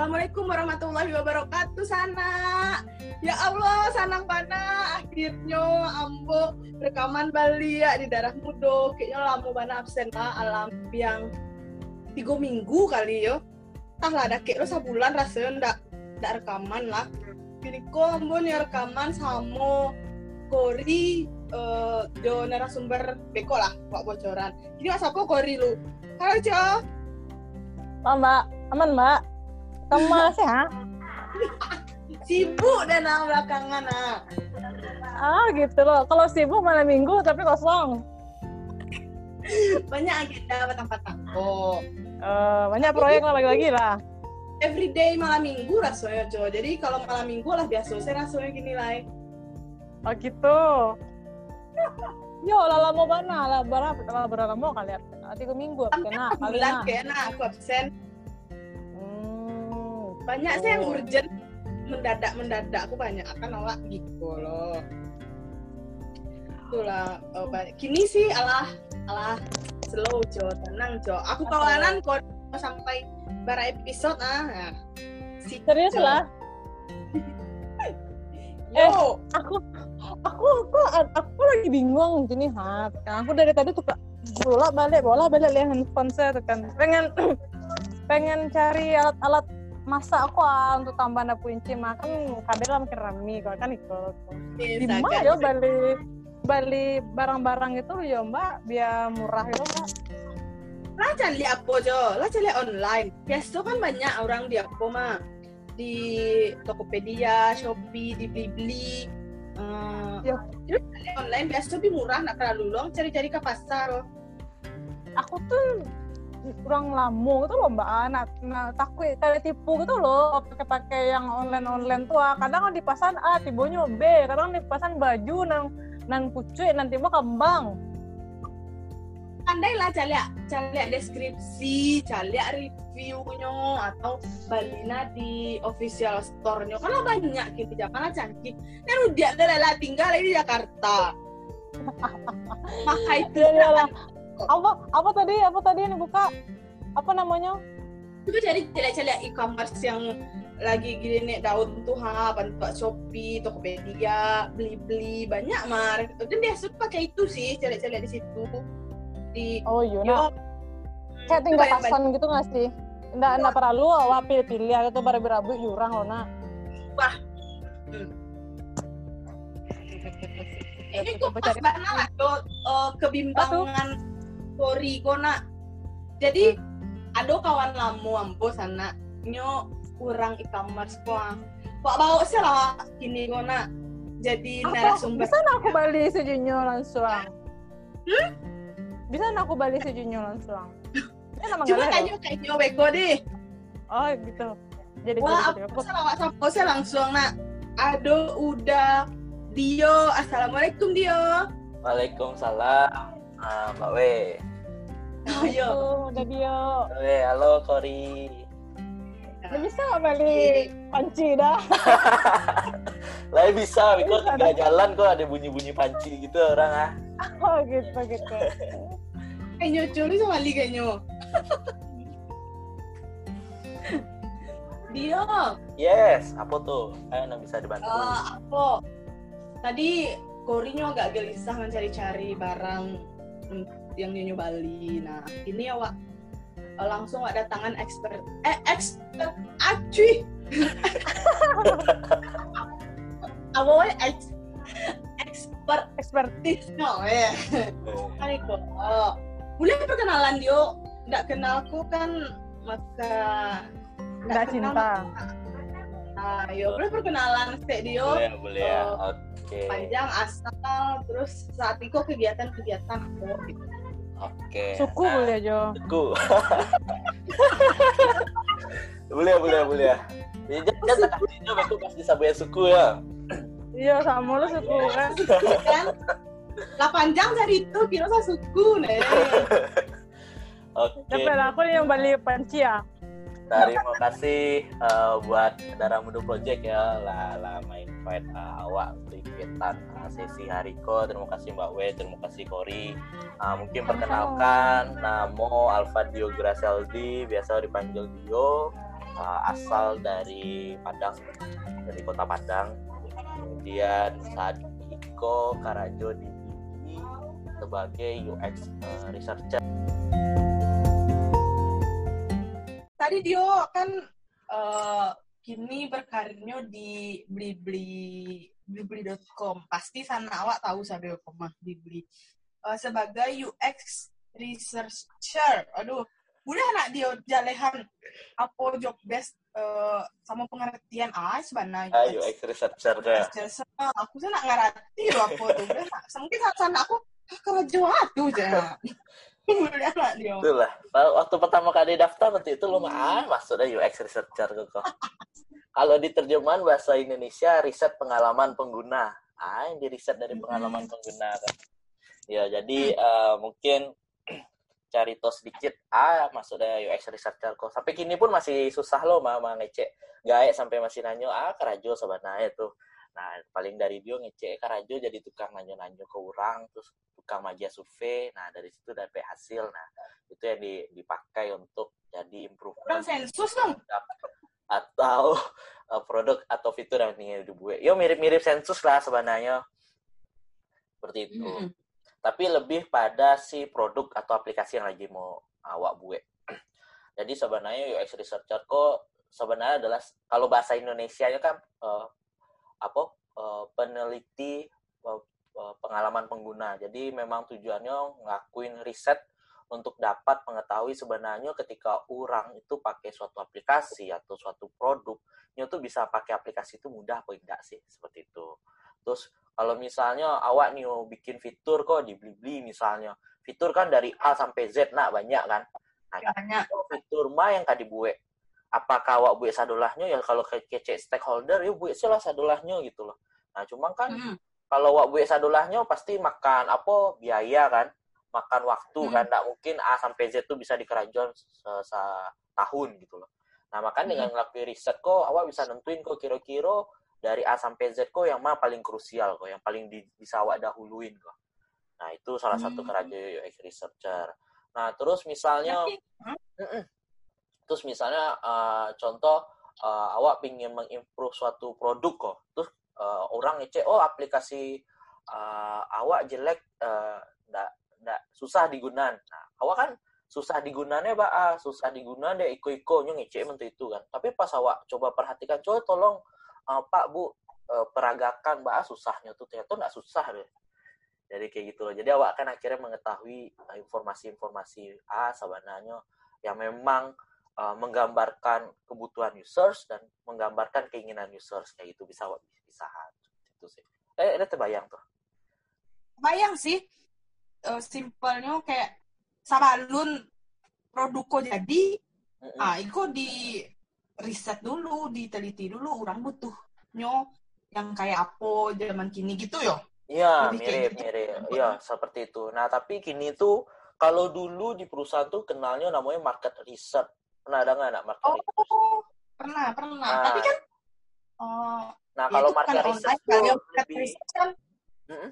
Assalamualaikum warahmatullahi wabarakatuh sana. Ya Allah, sanang pana akhirnya ambo rekaman Bali ya di darah mudo. Kayaknya lama mana absen lah alam yang tiga minggu kali yo. Tah lah ada kayak lo sebulan rasanya ndak ndak rekaman lah. Jadi kok ambo nih rekaman sama Kori uh, do narasumber beko lah pak bocoran. Jadi mas apa Kori lu? Halo Jo. Mbak, aman mbak. Kamu sehat? sibuk dan nah, belakangan ah. Ah gitu loh. Kalau sibuk malam minggu tapi kosong. banyak agenda tempat aku. Uh, banyak proyek lah lagi-lagi lah. Everyday malam minggu rasanya Jo. Jadi kalau malam minggu lah biasa saya rasanya gini lah. Oh gitu. Yo, lala mau mana? Lah berapa? Lah berapa mau kalian? Tiga minggu kena. Bulan kena aku absen. Banyak oh. sih yang urgent. Mendadak mendadak aku banyak akan nolak gitu loh. Itulah oh, kini sih alah alah slow jo tenang jo. Aku kawanan kok sampai bara episode ah nah, si serius jo. lah. Eh aku aku aku aku lagi bingung gini hat. Aku dari tadi tuh bola balik bola balik lihat handphone saya kan. Pengen pengen cari alat-alat masa aku ah, untuk tambah na kunci makan kabel lah makin rame kalau kan ikut di mana ya balik balik barang-barang itu ya mbak. Biar murah ya mbak. Lah cari apa jo. Lah cari online. Biasa kan banyak orang di apa mah di Tokopedia, Shopee, di Blibli. Uh, ya. Jadi online. Biasa lebih murah, nak terlalu long cari-cari ke pasar. Aku tuh kurang lama gitu loh mbak. Anak nah, takut kayak tipu gitu loh pakai pakai yang online online tuh ah. kadang di pasan A tibonya B. Kadang di pasan baju nang nang kucuy nanti mau kembang. Andai lah cari cari deskripsi cari reviewnya atau balina di official store-nya. Karena banyak gitu jangan canggih kan udah lah tinggal di Jakarta. Maka itu lah apa apa tadi apa tadi yang buka apa namanya itu jadi celah-celah e-commerce yang lagi gini nih daun tuh ha bantu Shopee, Tokopedia, beli-beli banyak mar. Dan dia suka pakai itu sih celah-celah di situ. Di Oh iya. Nah. Kayak tinggal pasan gitu nggak sih? Nggak nggak perlu awak pilih-pilih atau berabu-berabu jurang loh nak. Wah. Hmm. Ini kok pas banget uh, kebimbangan story kona. Jadi hmm. ada kawan lamu ambo sana. Nyo kurang e-commerce kok kok bawa sih lah kini kona. Jadi narasumber. Bisa nak aku balik sejunyo langsung? Hmm? bisa nak aku balik sejunyo langsung? Cuma kayaknya kayaknya beko deh. Oh gitu. Jadi wah aku salah sama saya langsung nak. Aduh udah Dio. Assalamualaikum Dio. Waalaikumsalam. Uh, Mbak We Oh, iya. Udah dia. Oke, halo Kori. Udah bisa nggak balik panci dah? Lah bisa, kok tinggal jalan kok ada bunyi-bunyi panci gitu orang ah. Oh gitu gitu. Kayaknya curi sama li kayaknya. Dia. Yes, apa tuh? Ayo nggak bisa dibantu. Uh, apa? Tadi Korinya agak gelisah mencari-cari barang yang nyonya Bali. Nah, ini ya Wak. Langsung ada tangan expert eh expert acuy. Apa wae ex, expert. Expertise. No ya. Kan itu oh. boleh perkenalan dia nggak kenalku kan maka nggak cinta. nah yo boleh perkenalan sih dia boleh boleh ya. Oke. okay. panjang asal terus saat itu kegiatan-kegiatan aku gitu Oke. Suku nah, boleh Jo. Suku. boleh boleh boleh. Ya jangan tak kasih Jo aku pasti sabuya suku ya. Iya sama lu suku kan. kan? Lah panjang dari itu kira saya suku nih. Oke. Okay. Tapi aku yang balik panci ya. Terima kasih uh, buat Darah Muda Project ya lah main fight uh, awak untuk ikutan uh, sesi Hariko. Terima kasih Mbak W, terima kasih Kori. Uh, mungkin perkenalkan namo Alfa Dio Graceldi, biasa dipanggil Dio. uh, asal dari Padang, dari kota Padang. Kemudian saat Iko Karajo di sebagai UX uh, researcher. Tadi Dio kan uh, kini berkarirnya di Blibli blibli.com. Pasti sana awak tahu saya mah Blibli. Uh, sebagai UX researcher. Aduh, udah anak dia jalehan apa job best uh, sama pengertian ah sebenarnya ah, UX researcher ya. Aku sih nak ngerti loh apa tuh. Udah, mungkin saat sana aku kerja tuh aja. Itulah. Waktu pertama kali daftar waktu itu lumayan masuk deh UX researcher kok. Kalau di terjemahan bahasa Indonesia riset pengalaman pengguna. Ah, yang di riset dari pengalaman hmm. pengguna kan. Ya, jadi uh, mungkin cari tos sedikit ah deh UX researcher kok. Sampai kini pun masih susah loh mama ngecek gaek sampai masih nanyo ah kerajo sebenarnya tuh. Nah, paling dari dia ngecek karajo jadi tukang nanyo-nanyo ke orang, terus tukang maja survei. Nah, dari situ dapat hasil. Nah, itu yang dipakai untuk jadi improvement. sensus dong. Atau uh, produk atau fitur yang ingin dibuat. Yo mirip-mirip sensus lah sebenarnya. Seperti itu. Mm -hmm. Tapi lebih pada si produk atau aplikasi yang lagi mau awak buat. Jadi sebenarnya UX researcher kok sebenarnya adalah kalau bahasa Indonesia kan uh, apa uh, peneliti uh, pengalaman pengguna. Jadi memang tujuannya ngelakuin riset untuk dapat mengetahui sebenarnya ketika orang itu pakai suatu aplikasi atau suatu produk, itu bisa pakai aplikasi itu mudah apa enggak sih seperti itu. Terus kalau misalnya awak nih bikin fitur kok di Blibli misalnya, fitur kan dari A sampai Z nak banyak kan. Nah, banyak. fitur mah yang tadi buat apakah awak buat sadolahnya ya kalau kece stakeholder ya buat lah sadolahnya gitu loh. Nah cuma kan hmm. kalau awak buat sadolahnya pasti makan apa? Biaya kan? Makan waktu hmm. kan tidak mungkin A sampai Z itu bisa dikerajaan tahun gitu loh. Nah makanya hmm. dengan ngelakuin riset kok awak bisa nentuin kok kira-kira dari A sampai Z kok yang mana paling krusial kok yang paling di, bisa awak dahuluin kok. Nah itu salah satu kerajaan UX researcher nah terus misalnya hmm? Terus misalnya uh, contoh uh, awak ingin mengimprove suatu produk kok terus uh, orang ngecek oh aplikasi uh, awak jelek uh, ndak ndak susah digunakan. Nah awak kan susah digunanya pak. Ah, susah digunakan deh iko-iko ngecek mentu itu kan. Tapi pas awak coba perhatikan coba tolong uh, pak bu uh, peragakan mbak susahnya tuh. Ternyata nggak susah deh jadi kayak gitu loh. Jadi awak akan akhirnya mengetahui informasi-informasi ah sebenarnya yang memang uh, menggambarkan kebutuhan users dan menggambarkan keinginan users kayak gitu bisa bisa itu sih eh ada terbayang tuh bayang sih uh, simpelnya kayak sabalun produkku jadi mm-hmm. ah itu di riset dulu diteliti dulu orang butuhnya yang kayak apa zaman kini gitu yo Iya, mirip, gitu. mirip. Iya, seperti itu. Nah, tapi kini tuh kalau dulu di perusahaan tuh kenalnya namanya market research. Pernah ada nggak anak market oh, research? pernah, pernah. Nah, Tapi kan uh, Nah, ya kalau market research kali, market lebih... research kan hmm?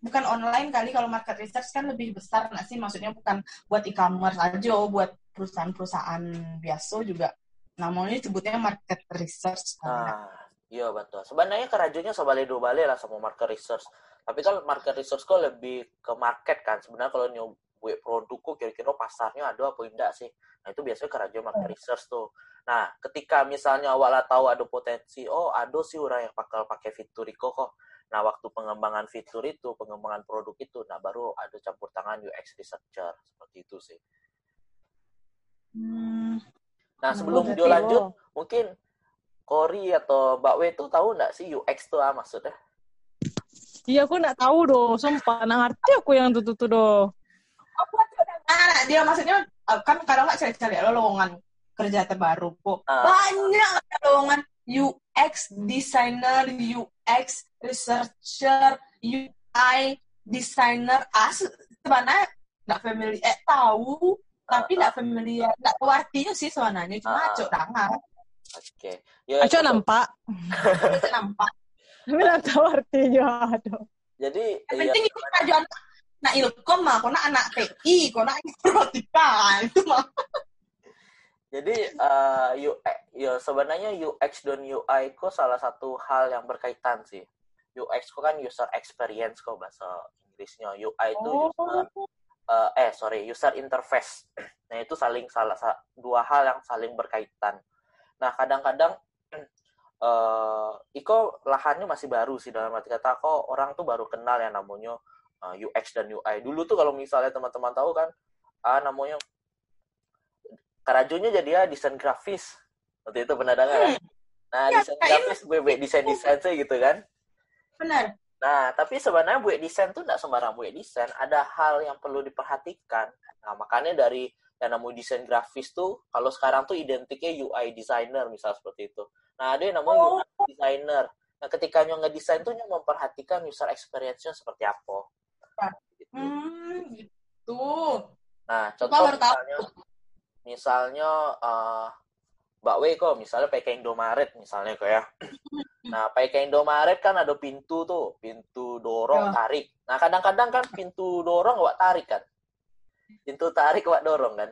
bukan online kali kalau market research kan lebih besar nggak sih? Maksudnya bukan buat e-commerce aja, buat perusahaan-perusahaan biasa juga. Namanya sebutnya market research. Nah, iya betul. Sebenarnya kerajunya sebalik dua balik lah sama market research. Tapi kan market research kok lebih ke market kan. Sebenarnya kalau buat produk kok kira-kira pasarnya ada apa enggak sih? Nah, itu biasanya kerja market hmm. research tuh. Nah, ketika misalnya awalnya tahu ada potensi, oh ada sih orang yang bakal pakai fitur itu kok. Nah, waktu pengembangan fitur itu, pengembangan produk itu, nah baru ada campur tangan UX researcher. Seperti itu sih. Hmm. Nah, sebelum dia lanjut, mungkin Kori atau Mbak W itu tahu nggak sih UX itu apa maksudnya? Iya, aku nggak tahu doh. Sumpah, nggak ngerti aku yang tuh-tuh doh. Nah, dia maksudnya eh, kan kadang nggak cari-cari lowongan kerja terbaru kok. Uh. Banyak lowongan UX designer, UX researcher, UI designer. Ah, sebenarnya nggak familiar, eh tahu, tapi nggak familiar, nggak tahu artinya sih sebenarnya, cuma uh. acok dengar. Oke. Okay. Ya, acok nampak. nampak. Tapi nggak tahu artinya, aduh. Jadi, yang penting itu kemajuan nak ilkom mah, nak anak TI, kau nak informatika, itu mah. Jadi uh, eh, UX, ya sebenarnya UX dan UI kok salah satu hal yang berkaitan sih. UX kok kan user experience kok bahasa Inggrisnya. UI itu oh. user uh, eh sorry user interface. Nah itu saling salah dua hal yang saling berkaitan. Nah kadang-kadang uh, Iko lahannya masih baru sih dalam arti kata kok orang tuh baru kenal yang namanya uh, UX dan UI. Dulu tuh kalau misalnya teman-teman tahu kan, ah namanya Karajonya jadi ya desain grafis. Waktu itu pernah dengar kan? Nah, ya, desain grafis gue buat desain-desain sih gitu kan. Benar. Nah, tapi sebenarnya buat desain tuh tidak sembarang buat desain. Ada hal yang perlu diperhatikan. Nah, makanya dari yang namanya desain grafis tuh, kalau sekarang tuh identiknya UI designer, misal seperti itu. Nah, ada yang namanya oh. UI designer. Nah, ketika nyo ngedesain tuh nyo memperhatikan user experience-nya seperti apa. Gitu. Hmm, gitu. Nah, contoh misalnya, misalnya uh, Mbak W kok misalnya pakai Indomaret misalnya kok ya. Nah, pakai Indomaret kan ada pintu tuh, pintu dorong, ya. tarik. Nah, kadang-kadang kan pintu dorong wak tarik kan. Pintu tarik wak dorong kan.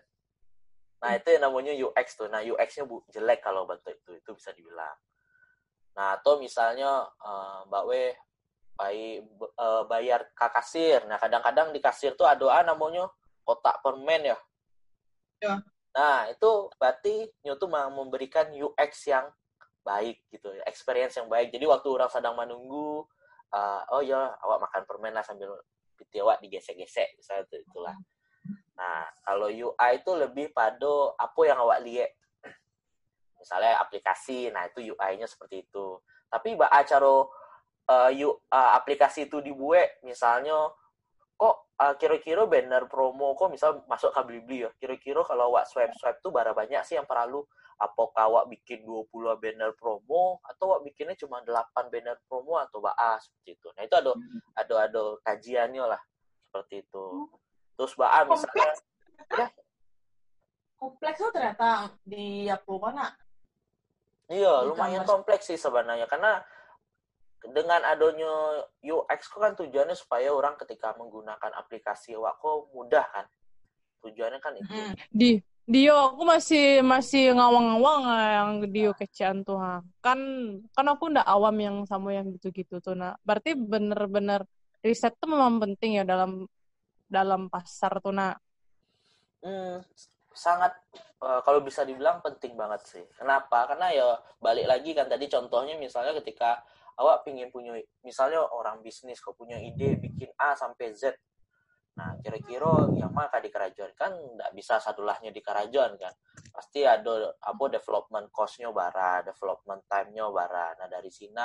Nah, itu yang namanya UX tuh. Nah, UX-nya jelek kalau bentuk itu, itu bisa dibilang. Nah, atau misalnya uh, Mbak W bay, uh, bayar ke kasir. Nah, kadang-kadang di kasir tuh ada namanya kotak permen ya. Ya. Nah, itu berarti Nyo tuh memberikan UX yang baik gitu, experience yang baik. Jadi waktu orang sedang menunggu, uh, oh ya, awak makan permen lah sambil piti awak digesek-gesek, misalnya itu, itulah. Nah, kalau UI itu lebih pada apa yang awak lihat. Misalnya aplikasi, nah itu UI-nya seperti itu. Tapi mbak acara uh, uh, aplikasi itu dibuat, misalnya kok uh, kira-kira banner promo kok misal masuk ke Blibli ya? Kira-kira kalau awak swipe swipe tuh bara banyak sih yang perlu. Apakah awak bikin 20 banner promo atau awak bikinnya cuma 8 banner promo atau A seperti itu. Nah itu ada hmm. ada ada kajiannya lah seperti itu. Terus A misalnya ya? Kompleks tuh ternyata di apa mana? Iya lumayan kompleks sih sebenarnya. Karena dengan adanya UX kan tujuannya supaya orang ketika menggunakan aplikasi Wako mudah kan? Tujuannya kan itu. Hmm. di Dio aku masih masih ngawang-ngawang yang Dio kecian tuh ha. kan kan aku ndak awam yang sama yang gitu-gitu tuh nah. Berarti bener-bener riset tuh memang penting ya dalam dalam pasar tuh nak hmm, sangat uh, kalau bisa dibilang penting banget sih. Kenapa? Karena ya balik lagi kan tadi contohnya misalnya ketika awak pingin punya misalnya orang bisnis kau punya ide bikin A sampai Z. Nah kira-kira yang mana di kerajaan? Kan nggak bisa sadulahnya di kerajaan kan? Pasti ada apa development cost-nya bara development time-nya bara nah dari sini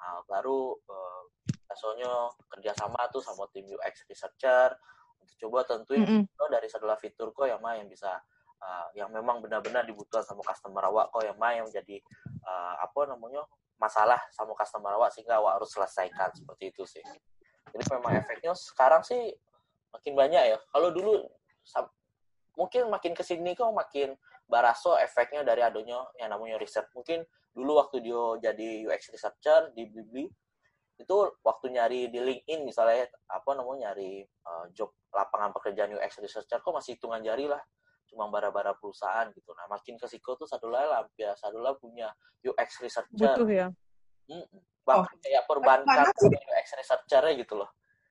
uh, baru uh, biasanya kerjasama tuh sama tim UX researcher. Untuk coba tentuin mm -hmm. dari sadulah fitur kok yang mana yang bisa uh, yang memang benar-benar dibutuhkan sama customer awak kok yang mana yang menjadi uh, apa namanya masalah sama customer awak sehingga awak harus selesaikan seperti itu sih. Jadi memang efeknya sekarang sih makin banyak ya. Kalau dulu mungkin makin ke sini kok makin baraso efeknya dari adanya yang namanya riset. Mungkin dulu waktu dia jadi UX researcher di Blibli itu waktu nyari di LinkedIn misalnya apa namanya nyari uh, job lapangan pekerjaan UX researcher kok masih hitungan jari lah cuma bara-bara perusahaan gitu. Nah, makin ke Siko tuh satu lah ya satu lah punya UX researcher. Butuh ya. Hmm, bahkan oh. kayak perbankan punya UX researcher gitu loh.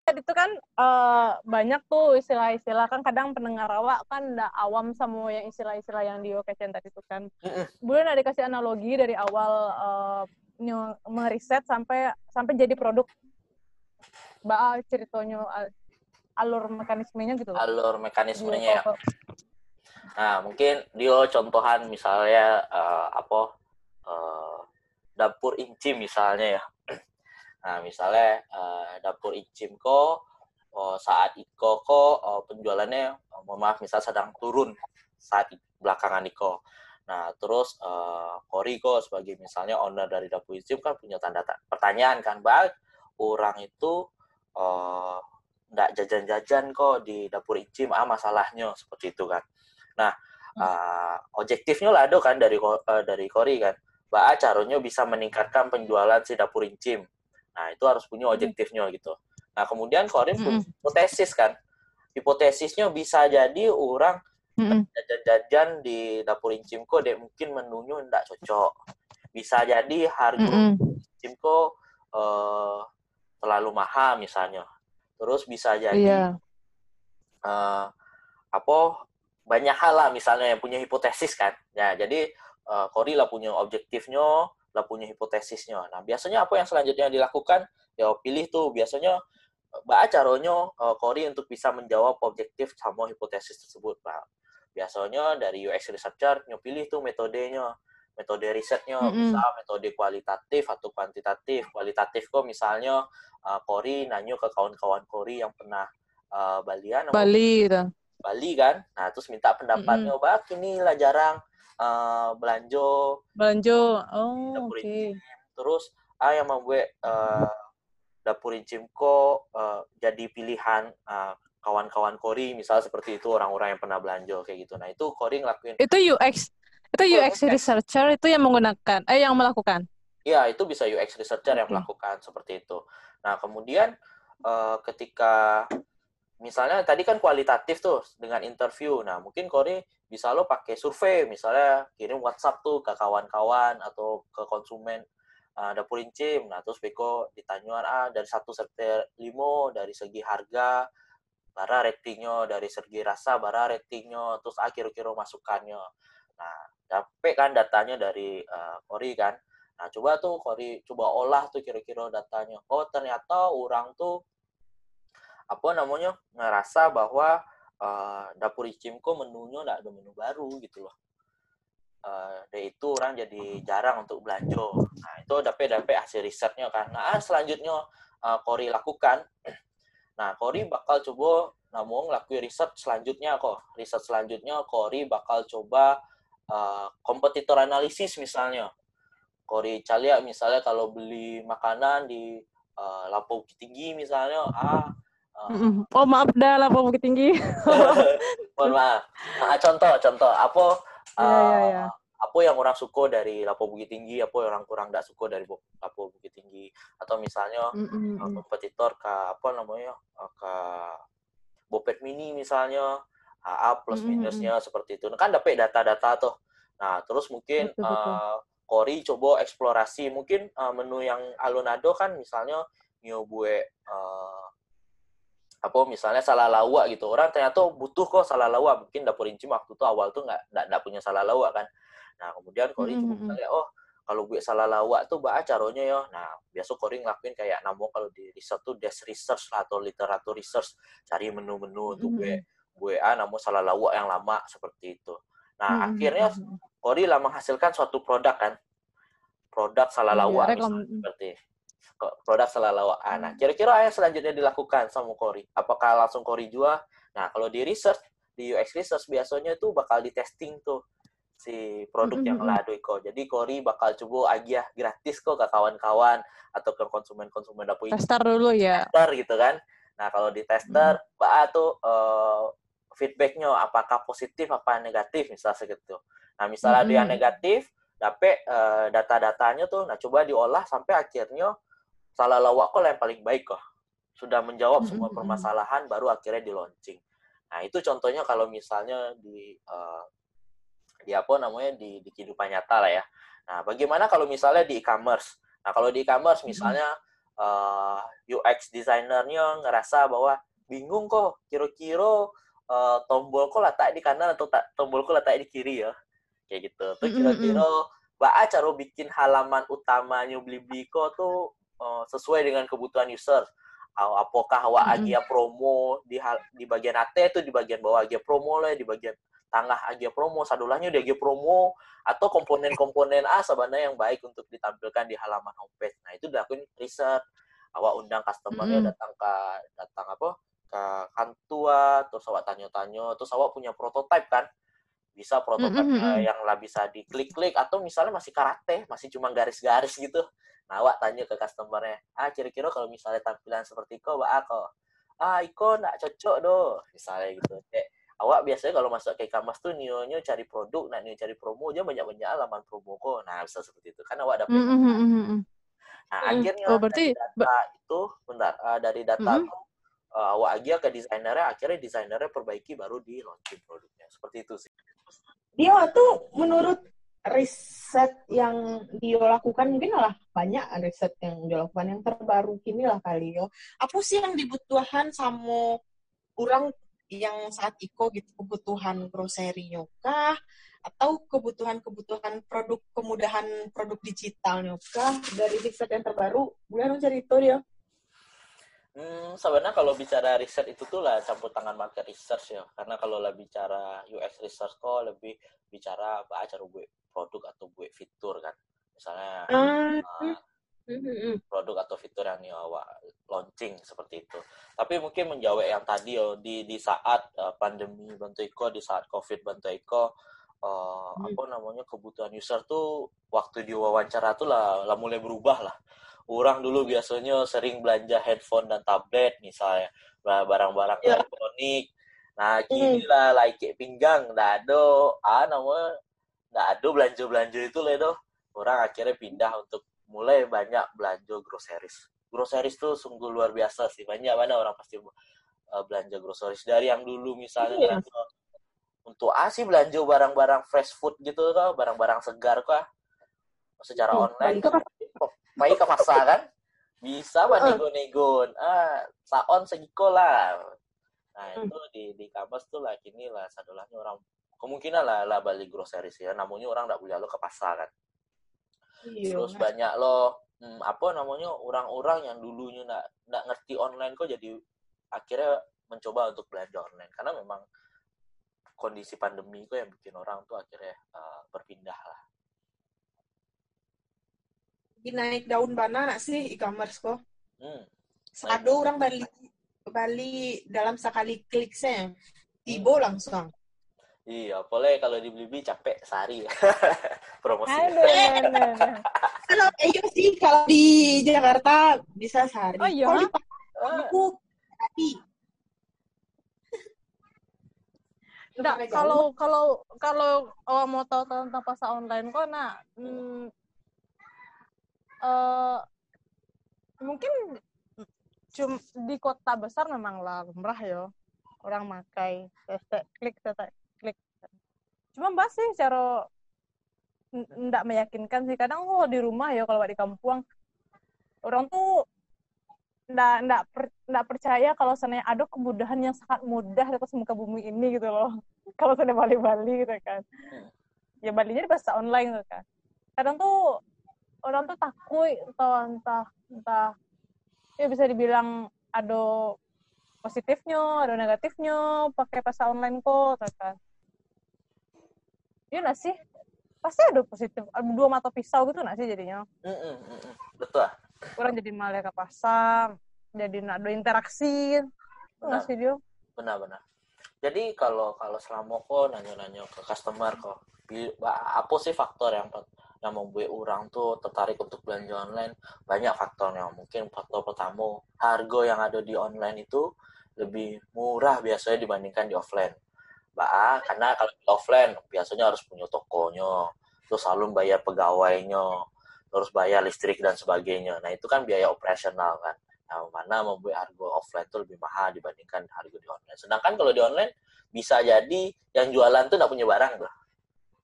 Itu kan uh, banyak tuh istilah-istilah kan kadang pendengar awak kan udah awam sama yang istilah-istilah yang di OKCN tadi itu kan. Boleh nggak dikasih analogi dari awal uh, meriset sampai sampai jadi produk Mbak ceritanya alur mekanismenya gitu loh. Alur mekanismenya ya. Nah, mungkin dia contohan misalnya uh, apa uh, dapur incim misalnya ya. Nah, misalnya uh, dapur incim kok uh, saat Iko kok uh, penjualannya uh, mohon maaf misal sedang turun saat belakangan Iko. Nah, terus uh, Kori kok sebagai misalnya owner dari dapur incim kan punya tanda pertanyaan kan, baik orang itu uh, nggak jajan-jajan kok di dapur incim, ah masalahnya seperti itu kan. Nah, uh, objektifnya lah ada kan dari uh, dari Kori kan. Mbak caranya bisa meningkatkan penjualan si dapur incim. Nah, itu harus punya hmm. objektifnya gitu. Nah, kemudian Kori pun hmm. hipotesis kan. Hipotesisnya bisa jadi orang Mm-mm. jajan-jajan di dapur Incimko dek mungkin menunya ndak cocok bisa jadi harga Mm-mm. Incimko eh, terlalu mahal misalnya terus bisa jadi Iya. eh, apa banyak hal lah misalnya yang punya hipotesis kan. Ya jadi eh, Kori lah punya objektifnya lah punya hipotesisnya. Nah biasanya apa yang selanjutnya dilakukan? Ya pilih tuh biasanya eh, baca caranya eh, Kori untuk bisa menjawab objektif sama hipotesis tersebut. Pak biasanya dari UX researcher pilih tuh metodenya. Metode risetnya Mm-mm. bisa metode kualitatif atau kuantitatif. Kualitatif kok misalnya eh, Kori nanyo ke kawan-kawan Kori yang pernah eh, Balian Bali gitu. Bali kan. Nah, terus minta pendapatnya, Bak, inilah jarang eh, belanja Belanja. Oh, oke. incim. Terus, ah yang membuat eh, dapur incimko eh, jadi pilihan eh, kawan-kawan Kori, misal seperti itu orang-orang yang pernah belanja kayak gitu. Nah, itu Kori ngelakuin, Itu UX. Itu UX UX. researcher itu yang menggunakan eh yang melakukan. ya itu bisa UX researcher yang melakukan seperti itu. Nah, kemudian eh, ketika misalnya tadi kan kualitatif tuh dengan interview. Nah, mungkin Kori bisa lo pakai survei, misalnya kirim WhatsApp tuh ke kawan-kawan atau ke konsumen uh, dapur incim. Nah, terus Beko ditanya ah dari satu sampai lima dari segi harga, bara ratingnya dari segi rasa, bara ratingnya, terus ah kira-kira masukannya. Nah, dapet kan datanya dari uh, Kori kan. Nah, coba tuh Kori coba olah tuh kira-kira datanya. Oh, ternyata orang tuh apa namanya ngerasa bahwa eh, dapur Icimko menunya nggak ada menu baru gitu loh. Eh, dan itu orang jadi jarang untuk belanja. Nah itu dapat hasil risetnya kan. Nah selanjutnya eh, Kori lakukan. Nah Kori bakal coba namun ngelakuin riset selanjutnya kok. Riset selanjutnya Kori bakal coba eh, kompetitor analisis misalnya. Kori Calia misalnya kalau beli makanan di Lampau Bukit Tinggi misalnya, ah Oh maaf dah lah Pak Bukit Tinggi. mohon maaf. Nah, contoh, contoh, apa Iya, iya, eh, iya. apa yang orang suka dari Lapo Bukit Tinggi, apa yang orang kurang tidak suka dari Bo- Lapo Bukit Tinggi, atau misalnya eh, Mm-mm. kompetitor ke apa namanya eh, ke Bopet Mini misalnya, AA plus minusnya seperti itu. Nah, kan dapat data-data tuh. Nah, terus mungkin Betul, betul. eh, Kori coba eksplorasi mungkin eh, menu yang alunado kan misalnya nyobue eh, apa misalnya salah lawak gitu. Orang ternyata butuh kok salah lawak mungkin dapur incim waktu itu awal tuh nggak nggak punya salah lawak kan. Nah kemudian Kori coba Mm-mm. misalnya oh kalau gue salah lawak tuh bah caranya ya. Nah biasa Kori ngelakuin kayak namo kalau di riset tuh desk research lah, atau literatur research. Cari menu-menu untuk gue gue ah namo salah lawak yang lama seperti itu. Nah Mm-mm. akhirnya Mm-mm. Kori lah menghasilkan suatu produk kan. Produk salah lawak reklam- misalnya, seperti produk Ah, nah kira-kira apa yang selanjutnya dilakukan sama Kori apakah langsung Kori jual nah kalau di research di UX research biasanya tuh bakal di testing tuh si produk yang Mm-mm. lado iko jadi Kori bakal coba agiah gratis kok ke kawan-kawan atau ke konsumen-konsumen dapur Tester dulu ya. tester gitu kan. Nah kalau di tester, Mbak tuh eh, feedbacknya apakah positif apa negatif misalnya segitu. Nah misalnya dia Mm-mm. negatif, dapet eh, data-datanya tuh, nah coba diolah sampai akhirnya salah lawak kok yang paling baik kok. Sudah menjawab semua Mm-mm. permasalahan, baru akhirnya di launching. Nah itu contohnya kalau misalnya di eh, di apa namanya di, di kehidupan nyata lah ya. Nah bagaimana kalau misalnya di e-commerce? Nah kalau di e-commerce misalnya eh, UX designernya ngerasa bahwa bingung kok kira-kira tombol kok letak di kanan atau tak tombol kok letak di kiri ya kayak gitu tuh kira-kira bah cara bikin halaman utamanya beli kok tuh eh, sesuai dengan kebutuhan user apakah awak Mm-mm. agia promo di di bagian AT itu di bagian bawah agia promo lah di bagian tengah agia promo sadulahnya di agia promo atau komponen-komponen A sebenarnya yang baik untuk ditampilkan di halaman homepage nah itu dilakuin riset awak undang customernya Mm-mm. datang ke datang apa ke kantua terus awak tanya-tanya terus awak punya prototipe kan bisa prototipe Mm-mm, mm-mm. yang lah bisa diklik-klik atau misalnya masih karate masih cuma garis-garis gitu nah awak tanya ke customernya ah kira-kira kalau misalnya tampilan seperti kau mbak aku ah iko nggak cocok doh misalnya gitu. Kayak, awak biasanya kalau masuk ke e-commerce tuh nionya cari produk nah nio cari promo aja banyak-banyak halaman promo kok. Nah bisa seperti itu. Kan awak dapat Mm, mm, mm, mm, mm. Nah, Hmm, akhirnya oh, berarti- dari data itu, bentar, eh, dari data Mm-mm. itu, uh, awak aja ke desainernya akhirnya desainernya perbaiki baru di launching produknya. Seperti itu sih. Dio tuh menurut riset yang Dio lakukan mungkin lah banyak riset yang Dio lakukan yang terbaru kini lah kali yo. Apa sih yang dibutuhkan sama orang yang saat iko gitu? Kebutuhan grocery kah? Atau kebutuhan-kebutuhan produk kemudahan produk digital kah? Dari riset yang terbaru dong cerita dia Hmm, sebenarnya kalau bicara riset itu tuh lah campur tangan market research ya. Karena kalau lah bicara UX research kok lebih bicara apa cara buat produk atau buat fitur kan. Misalnya uh, produk atau fitur yang nih awak launching seperti itu. Tapi mungkin menjawab yang tadi yo di di saat uh, pandemi bantu Iko, di saat Covid bantu Iko, uh, hmm. apa namanya kebutuhan user tuh waktu diwawancara tuh lah, lah mulai berubah lah orang dulu biasanya sering belanja handphone dan tablet misalnya. Barang-barang yeah. elektronik. Nah kini mm. lah like pinggang nggak ada. Ah nama nggak ada belanja belanja itu lah doh orang akhirnya pindah untuk mulai banyak belanja groceries. Groceries tuh sungguh luar biasa sih. Banyak mana orang pasti uh, belanja groceries. Dari yang dulu misalnya yeah. untuk ah sih belanja barang-barang fresh food gitu kah barang-barang segar kah? Secara hmm, online mai ke pasar kan? Bisa buat nego-nego ah saon segiko lah. Nah hmm. itu di di kampus tuh lah kini lah sadolahnya orang kemungkinan lah lah balik grocery sih ya. Namanya orang tidak boleh lo ke pasar kan? Iya, terus nah. banyak lo hmm, apa namanya orang-orang yang dulunya nggak nggak ngerti online kok jadi akhirnya mencoba untuk belanja online. Karena memang kondisi pandemi kok yang bikin orang tuh akhirnya uh, berpindah lah naik daun nak sih e-commerce kok. Hmm. Sado orang Bali Bali dalam sekali klik saya tibo hmm. langsung. Iya, boleh kalau di Blibi capek sehari promosi. kalau iya sih kalau di Jakarta bisa sehari. Oh iya. Kalau di aku tapi Enggak, kalau kalau kalau oh, mau tahu tentang pasar online kok nah hmm, uh, mungkin cum di kota besar memang lah lumrah ya. Orang makai tete klik tete klik. Cuma mbak sih cara ndak meyakinkan sih. Kadang oh di rumah ya kalau di kampung. Orang tuh ndak ndak per, ndak percaya kalau sana ada kemudahan yang sangat mudah atas muka bumi ini gitu loh. Kalau sana Bali-Bali gitu kan. Hmm. ya Balinya di bahasa online gitu kan. Kadang tuh orang tuh takut atau entah entah ya bisa dibilang ada positifnya ada negatifnya pakai pasar online kok kan. Iya nggak sih? Pasti ada positif dua mata pisau gitu nggak sih jadinya? Mm -mm, mm betul. Orang jadi malah ke pasar jadi ada interaksi. Nggak sih dia benar benar. Jadi kalau kalau selama kok nanya-nanya ke customer kok apa sih faktor yang yang membuat orang tuh tertarik untuk belanja online banyak faktornya. Mungkin faktor pertama harga yang ada di online itu lebih murah biasanya dibandingkan di offline. Bah karena kalau di offline biasanya harus punya tokonya terus selalu bayar pegawainya terus bayar listrik dan sebagainya. Nah itu kan biaya operasional kan. Nah mana membuat harga offline itu lebih mahal dibandingkan harga di online. Sedangkan kalau di online bisa jadi yang jualan tuh nggak punya barang tuh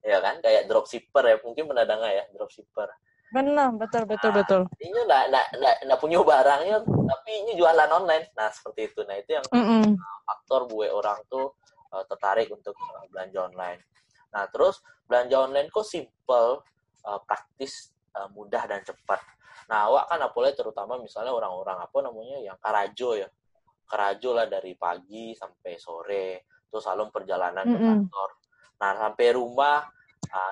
ya kan? Kayak dropshipper ya mungkin pernah dengar ya dropshipper. Benar betul betul nah, betul ini nggak nggak nggak punya barangnya tapi ini jualan online. Nah seperti itu. Nah itu yang mm -mm. faktor buat orang tuh uh, tertarik untuk uh, belanja online. Nah terus belanja online kok simple uh, praktis uh, mudah dan cepat. Nah awak kan apalagi terutama misalnya orang-orang apa namanya yang karajo ya. Karajo lah dari pagi sampai sore terus selalu perjalanan mm -mm. ke kantor Nah, sampai rumah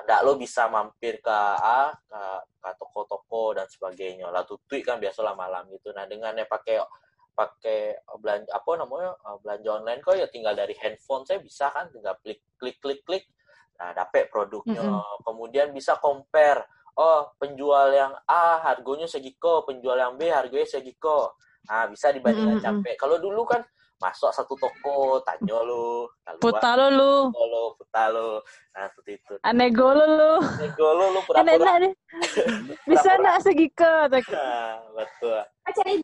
ndak uh, lo bisa mampir ke uh, ke, ke toko-toko dan sebagainya. Lah tutui kan biasalah malam gitu. Nah, dengannya pakai pakai belanja apa namanya belanja online kok ya tinggal dari handphone saya bisa kan tinggal klik klik klik klik nah dapat produknya mm -hmm. kemudian bisa compare oh penjual yang A harganya segiko penjual yang B harganya segiko nah bisa dibandingkan mm -hmm. capek kalau dulu kan masuk satu toko tanya lu putar lu lu. Putar lu. Nah seperti itu. Anego lu lu. Anego lu lu pura-pura enak, bisa nak segi ke nah, betul. Cari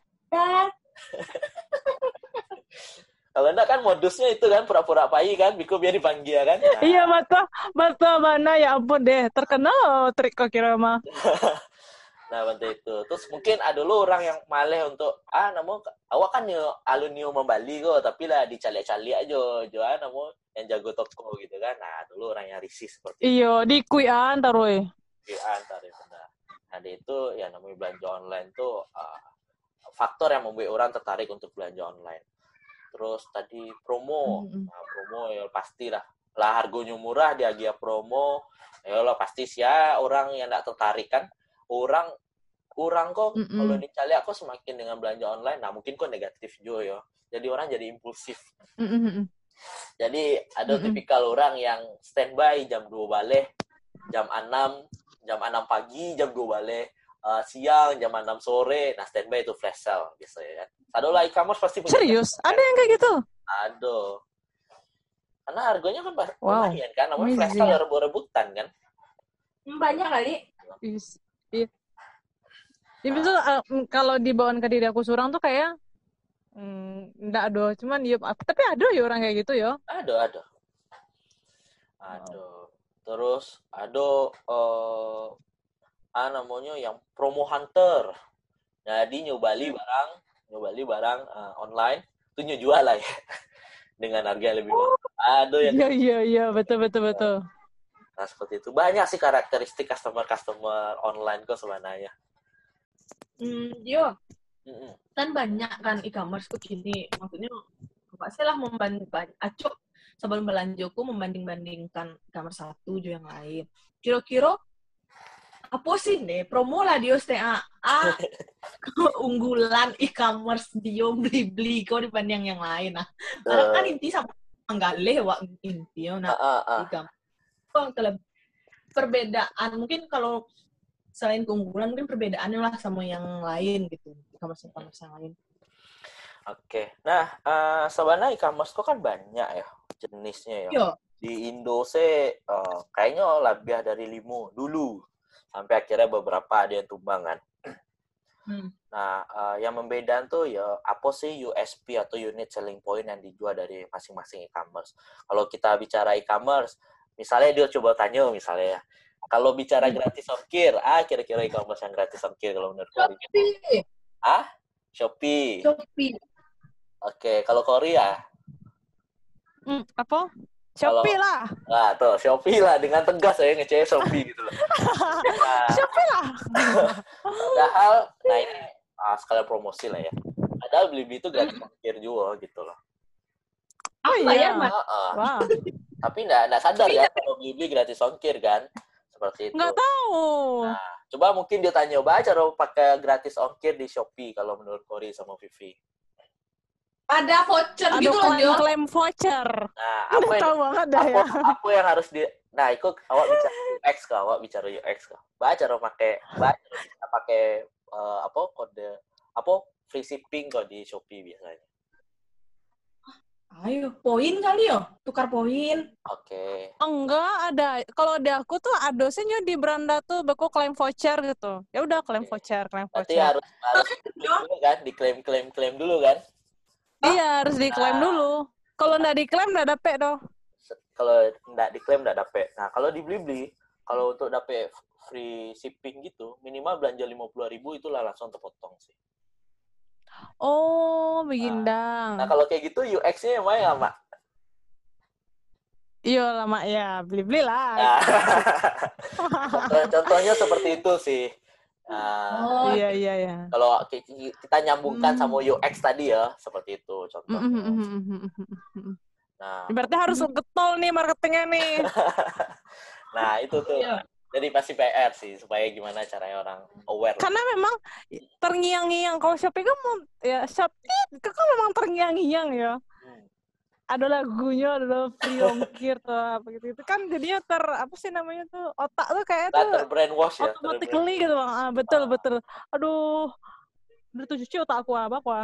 Kalau enggak kan modusnya itu kan pura-pura payi kan, Biko biar dipanggil kan. Nah, Iya betul, betul mana? Ya ampun deh, terkenal trik kok kira mah. Nah, bantu itu. Terus mungkin ada lo orang yang maleh untuk ah namu awak kan yo alunio membali kok, tapi lah dicalik-calik aja, jual namu yang jago toko gitu kan. Nah, dulu orang yang risih seperti Iya di kuian taruh. itu antar ya benar. Nah, itu ya namanya belanja online tuh ah, faktor yang membuat orang tertarik untuk belanja online. Terus tadi promo, nah, promo ya pasti lah. Harganya murah dia dia promo, ya lah pasti sih ya orang yang tidak tertarik kan. Orang orang kok Mm-mm. kalau dicari aku semakin dengan belanja online, nah mungkin kok negatif juga ya. Jadi orang jadi impulsif. Mm-mm. Jadi ada Mm-mm. tipikal orang yang standby jam 2 balik, jam 6, jam 6 pagi, jam 2 balik, eh, siang, jam 6 sore, nah standby itu flash sale biasanya kan. Ada lah e-commerce pasti punya. Serius? Ada yang kayak gitu? Ada. Karena harganya kan Wow. lumayan kan, namanya flash sale rebut-rebutan kan. Banyak kali. Iya. Ya, betul, eh, mm, kalau dibawain ke diri aku seorang tuh kayak mm, enggak ada, cuman ya tapi ada ya orang kayak gitu ya. Ada, ada. Ada. Terus ada eh ah namanya yang promo hunter. Jadi nyobali barang, nyobali barang eh, online, itu nyejual lah ya. Dengan harga yang lebih murah. Ada yang Iya iya iya betul betul betul. Nah, seperti itu. Banyak sih karakteristik customer-customer online kok sebenarnya. Hmm, yo, Mm-mm. kan banyak kan e-commerce kok gini. Maksudnya, apa sih lah membanding acuk sebelum belanjaku membanding-bandingkan e-commerce satu juga yang lain. Kira-kira apa sih nih promo lah dia ah, ah keunggulan e-commerce dia beli-beli kok dibanding yang lain nah. Karena kan Eh, inti sama nggak wak inti yo. nah ah, ah, ah. e-commerce. Oh, keleb- perbedaan mungkin kalau selain keunggulan mungkin perbedaannya lah sama yang lain gitu e-commerce e-commerce yang lain Oke. Nah, eh, sebenarnya e-commerce kok kan banyak ya jenisnya ya. yo di Indo sih eh, kayaknya lebih dari limo dulu sampai akhirnya beberapa ada yang tumbang kan. Hmm. Nah, eh, yang membedakan tuh ya apa sih USP atau unit selling point yang dijual dari masing-masing e-commerce. Kalau kita bicara e-commerce, misalnya dia coba tanya misalnya ya, kalau bicara Hmm. gratis ongkir, ah kira-kira e-commerce yang gratis ongkir kalau menurut Kori? Shopee Shopee. Shopee Oke, kalau Korea, Hmm, apa? Shopee lah. Nah, tuh Shopee lah dengan tegas saya ngecek Shopee gitu loh. Nah, Shopee lah. padahal nah ini ah, sekalian promosi lah ya. Padahal beli-beli itu gratis ongkir juga gitu loh. Oh apa iya. ya mas Ah, ah. Wah, Tapi nggak nggak sadar ya kalau beli-beli gratis ongkir kan. Seperti itu. nggak tahu. Nah, coba mungkin dia tanya coba cara pakai gratis ongkir di Shopee kalau menurut Kori sama Vivi. ada voucher Ada gitu loh klaim-klaim voucher. Nah, Udah apa yang tahu banget dah apa, ya. apa yang harus di Nah, itu awak bicara UX kah? Awak bicara UX kah? Baca cara pakai baca pakai eh, apa kode apa free shipping kok di Shopee biasanya. Ayo poin kali yo tukar poin Oke. Enggak ada. Kalau di aku tuh nyo di beranda tuh beku klaim voucher gitu. Ya udah klaim Oke. voucher, klaim Berarti voucher. harus harus diklaim dulu kan, diklaim klaim klaim dulu kan. Iya, harus diklaim Nah. dulu. Kalau nggak diklaim nggak dapet doh. Se- Kalau nggak diklaim nggak dapet. Nah, kalau dibeli-beli, kalau untuk dapet free shipping gitu, minimal belanja 50.000 itulah langsung terpotong sih. Oh, begindang. Nah, kalau kayak gitu UX-nya yang main lama. Iya lama ya, beli-beli lah. Nah, contoh- contohnya seperti itu sih. Nah, oh Iya, iya, iya. kalau ki- ki- kita nyambungkan Hmm. sama UX tadi ya, seperti itu contohnya. mm. Nah, Berarti harus getol nih marketingnya nih. nah itu tuh. Jadi pasti PR sih supaya gimana caranya orang aware. Karena memang terngiang-ngiang. Kalau Shopee kan mau, ya Shopee kan memang terngiang-ngiang ya. Hmm. Ada lagunya, ada free ongkir tuh apa gitu. Itu kan jadinya ter apa sih namanya tuh otak tuh kayak Nah, tuh terbrainwash ya. automatically gitu bang. Ah, betul Ah. betul. Aduh, udah tujuh cuci otak aku apa apa.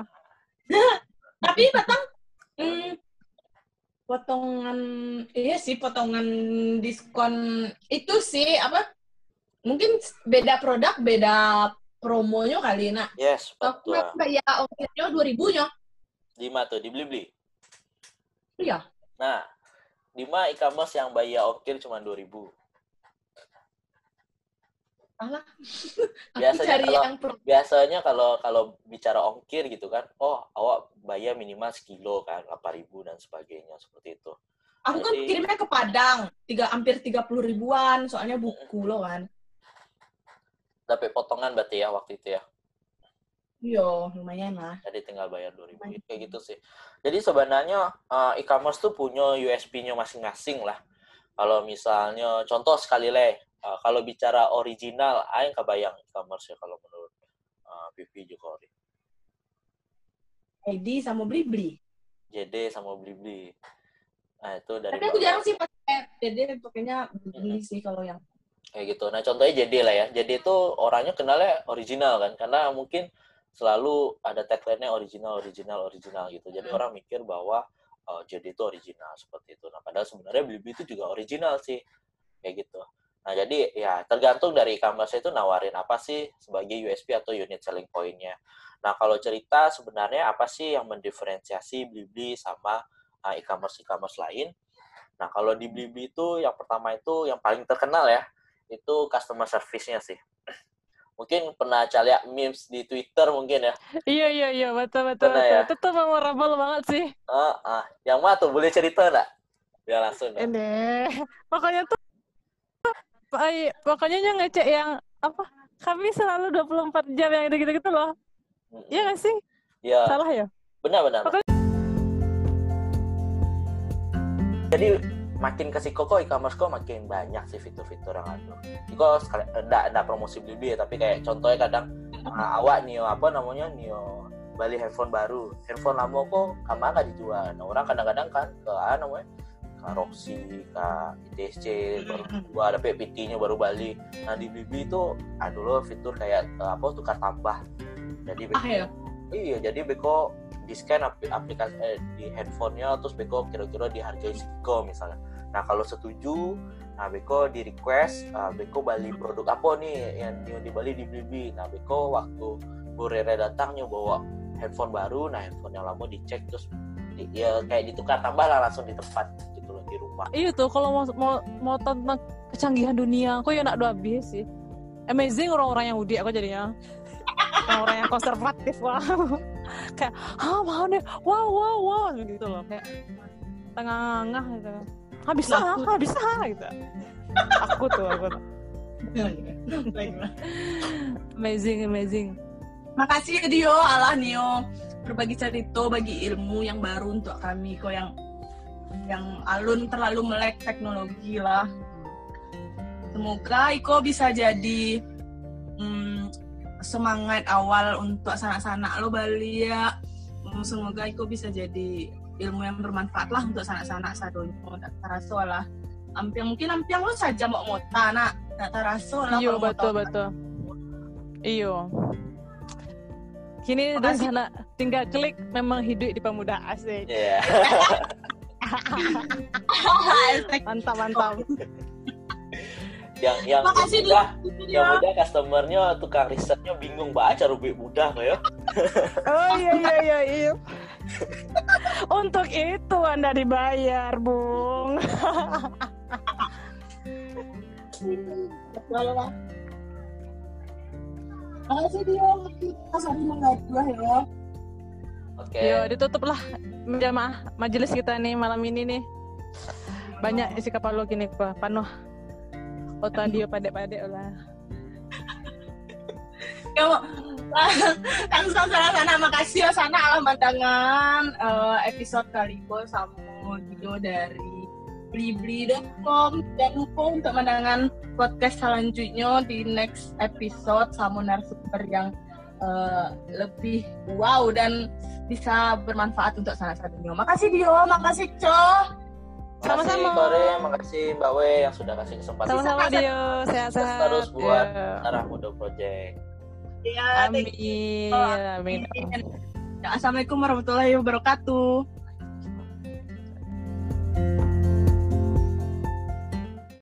tapi batang hmm, potongan iya sih potongan diskon itu sih apa mungkin beda produk beda promonya kali nak Yes, aku betul. bayar ongkirnya dua ribunya Dima tuh di Blibli. Iya. Nah, Dima e-commerce yang bayar ongkir cuma 2000. Alah. Biasanya cari kalau- yang per- Biasanya kalau kalau bicara ongkir gitu kan, oh awak bayar minimal sekilo kan, 8000 dan sebagainya seperti itu. Aku kan Jadi- kirimnya ke Padang, tiga hampir 30 ribuan, soalnya buku loh kan. Dapat potongan berarti ya waktu itu ya. Iya, lumayan lah. Jadi tinggal bayar 2000 kayak gitu sih. Jadi sebenarnya uh, e-commerce tuh punya USP-nya masing-masing lah. Kalau misalnya contoh sekali leh, uh, kalau bicara original, aing kebayang e-commerce ya kalau menurut uh, Pipi juga ori. ID sama Blibli. JD sama Blibli. Nah, itu dari Tapi aku jarang sih pakai jadi pakainya Blibli sih kalau yang kayak gitu. Nah, contohnya JD lah ya. JD itu orangnya kenalnya original kan, karena mungkin selalu ada tagline-nya original, original, original gitu. Jadi Hmm. orang mikir bahwa uh, JD itu original seperti itu. Nah, padahal sebenarnya Blibli itu juga original sih, kayak gitu. Nah, jadi ya tergantung dari e-commerce itu nawarin apa sih sebagai USP atau unit selling point-nya. Nah, kalau cerita sebenarnya apa sih yang mendiferensiasi Blibli sama uh, e-commerce e-commerce lain? Nah, kalau di Blibli itu yang pertama itu yang paling terkenal ya, itu customer service-nya sih. Mungkin pernah lihat memes di Twitter mungkin ya. Iya iya iya betul betul betul. ya? Itu tuh memorable banget sih. Ah, ah. Yang mana tuh? Boleh cerita nggak? Ya langsung. Ini pokoknya tuh pokoknya yang ngecek yang apa? Kami selalu 24 jam yang gitu-gitu loh. Iya gak sih? Iya, Salah ya? benar-benar. Pokoknya- Jadi makin ke kok e-commerce kok makin banyak sih fitur-fitur yang ada. Iko sekali enggak enggak promosi Blibli ya, tapi kayak contohnya kadang ah, awak nih apa namanya nih beli handphone baru, handphone lama kok kamar nggak dijual. Nah orang kadang-kadang kan ke ah, namanya ke Roxy, ke ITSC, baru gua ada PPT-nya baru balik. Nah di Blibli itu ada loh fitur kayak eh, apa tukar tambah. Jadi ah ya. Iya, jadi Beko di scan apli- aplikasi eh, di handphonenya terus Beko kira-kira dihargai segitu misalnya. Nah kalau setuju, nah Beko di request, uh, Beko beli produk apa nih yang yang di Bali di Blibli. Nah Beko waktu Burere datangnya bawa handphone baru, nah handphone yang lama dicek terus di- ya kayak ditukar tambah lah langsung di tempat di rumah. Iya tuh kalau mau mau mau tentang kecanggihan dunia, aku ya nak dua habis sih. Amazing orang-orang yang Yahudi aku jadinya. Orang-orang yang konservatif wow. kayak ah mau deh wow wow wow gitu loh kayak tengah-tengah gitu. Ah bisa, Laku. ah bisa gitu. Aku tuh aku tuh. Amazing amazing. Makasih ya Dio, Allah Nio berbagi cerita, bagi ilmu yang baru untuk kami kok yang yang alun terlalu melek teknologi lah. Semoga Iko bisa jadi hmm, semangat awal untuk sanak-sanak lo Bali ya. Hmm, Semoga Iko bisa jadi ilmu yang bermanfaat lah untuk sanak-sanak sadonyo tak taraso lah. Ampiang mungkin ampiang lo saja mau mota nak tak taraso lah. Iya mau betul betul. Iya. Kini Makasih. sana tinggal klik memang hidup di pemuda asik. Iya. Mantap mantap. yang yang Makasih mudah, yang mudah customernya tukang risetnya bingung baca rubik mudah kayak. Oh iya iya iya iya. Untuk itu Anda dibayar, Bung. Betul lah. Makasih dia kita saling mengajar ya. Oke. Yo, ditutup lah jamaah majelis kita nih malam ini nih. Banyak isi kepala gini kok, penuh. Otak dia padek-padek lah. Kamu langsung sana sana makasih ya sana alam mandangan eh, episode kali ini sama video dari blibli.com dan lupa untuk mendengarkan podcast selanjutnya di next episode sama narasumber yang eh, lebih wow dan bisa bermanfaat untuk salah satunya. Makasih Dio, makasih Co. Makasih Sama-sama. Kore, makasih Mbak We yang sudah kasih kesempatan Sama-sama dia, sehat-sehat. terus buat Ya. Darah Muda Project. Ya, Amin. Amin. Ya, Assalamualaikum warahmatullahi wabarakatuh.